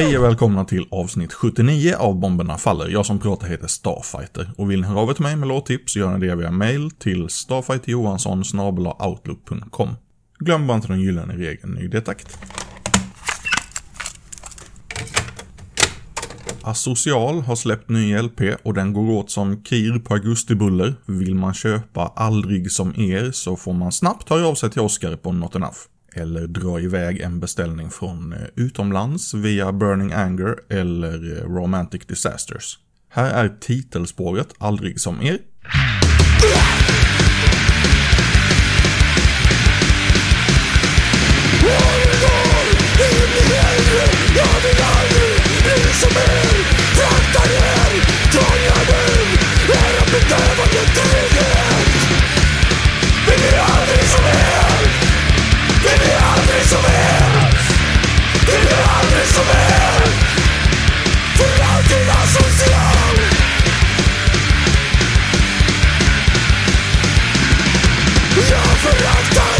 Hej och välkomna till avsnitt 79 av Bomberna Faller. Jag som pratar heter Starfighter. Och vill ni höra av er till mig med låttips så gör ni det via mail till StarfighterJohansson.outlook.com Glöm bara inte den gyllene regeln ny detakt. Asocial har släppt ny LP och den går åt som kir på augustibuller. Vill man köpa Aldrig som er så får man snabbt höra av sig till Oscar på Not Enough. Eller dra iväg en beställning från eh, utomlands via Burning Anger eller eh, Romantic Disasters. Här är titelspåret Aldrig som er. You've locked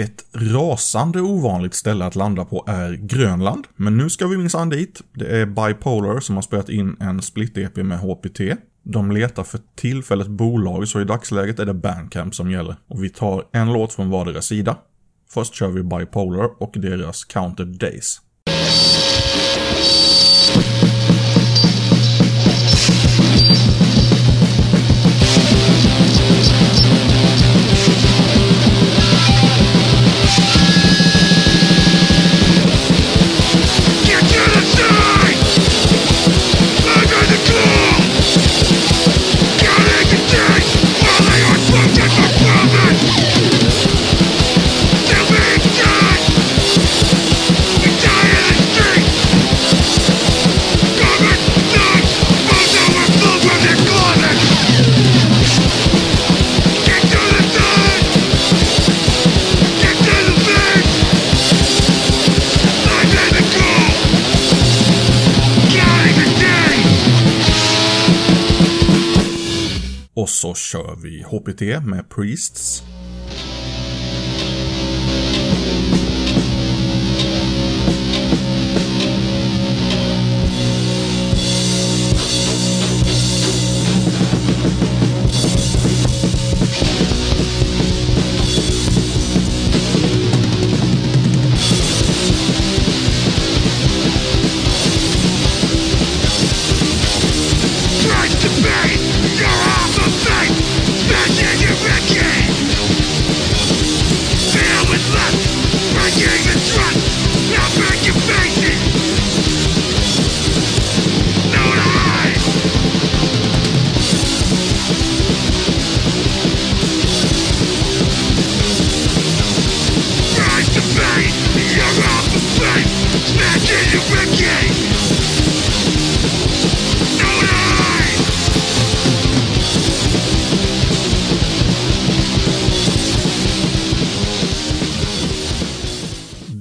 Ett rasande ovanligt ställe att landa på är Grönland, men nu ska vi minsann dit. Det är Bipolar som har spelat in en split-EP med HPT. De letar för tillfället bolag, så i dagsläget är det Bandcamp som gäller. Och vi tar en låt från vardera sida. Först kör vi Bipolar och deras Counted Days. Och så kör vi HPT med Priests.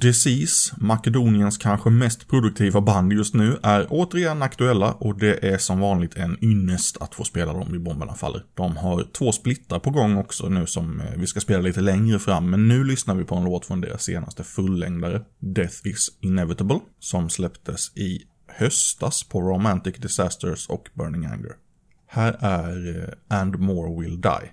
Disease, Makedoniens kanske mest produktiva band just nu, är återigen aktuella och det är som vanligt en ynnest att få spela dem i Bomberna Faller. De har två splittar på gång också nu som eh, vi ska spela lite längre fram, men nu lyssnar vi på en låt från deras senaste fullängdare, Death is Inevitable, som släpptes i höstas på Romantic Disasters och Burning Anger. Här är eh, And More Will Die.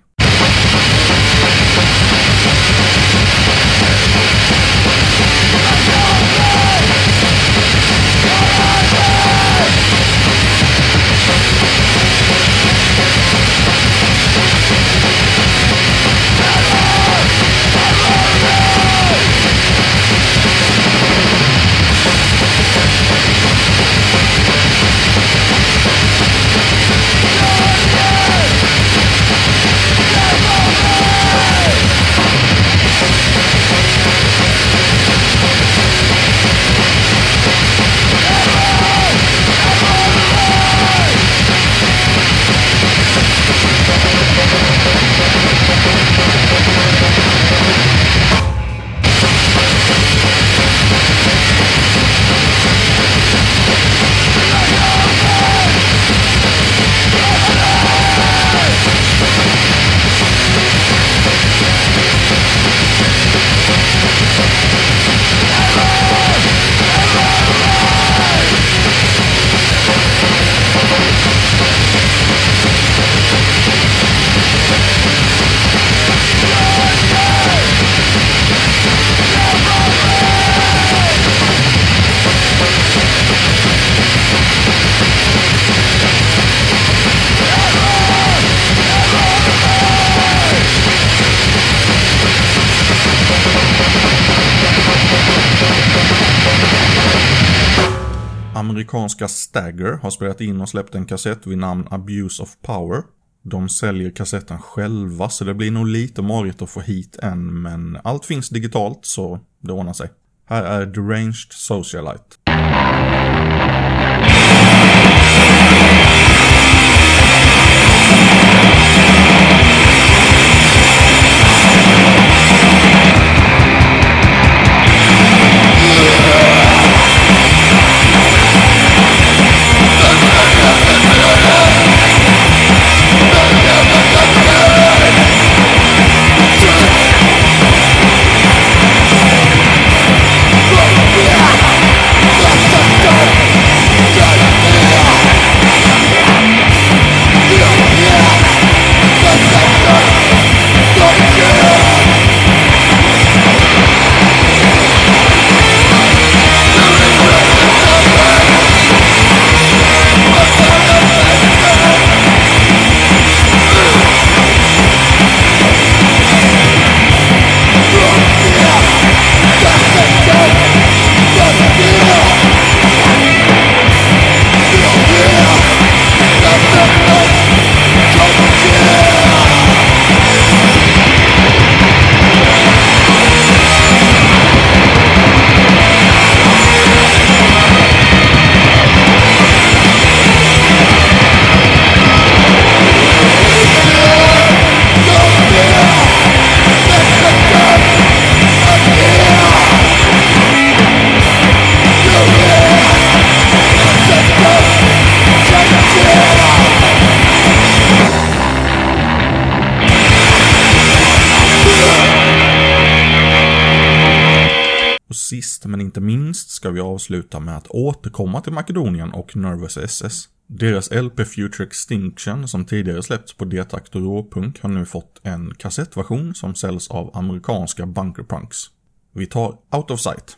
Amerikanska Stagger har spelat in och släppt en kassett vid namn Abuse of Power. De säljer kassetten själva så det blir nog lite marigt att få hit en men allt finns digitalt så det ordnar sig. Här är Deranged Socialite. Sist men inte minst ska vi avsluta med att återkomma till Makedonien och Nervous SS. Deras LP Future Extinction som tidigare släppts på D-takt och råpunk har nu fått en kassettversion som säljs av amerikanska Bunkerpunks. Vi tar Out of Sight.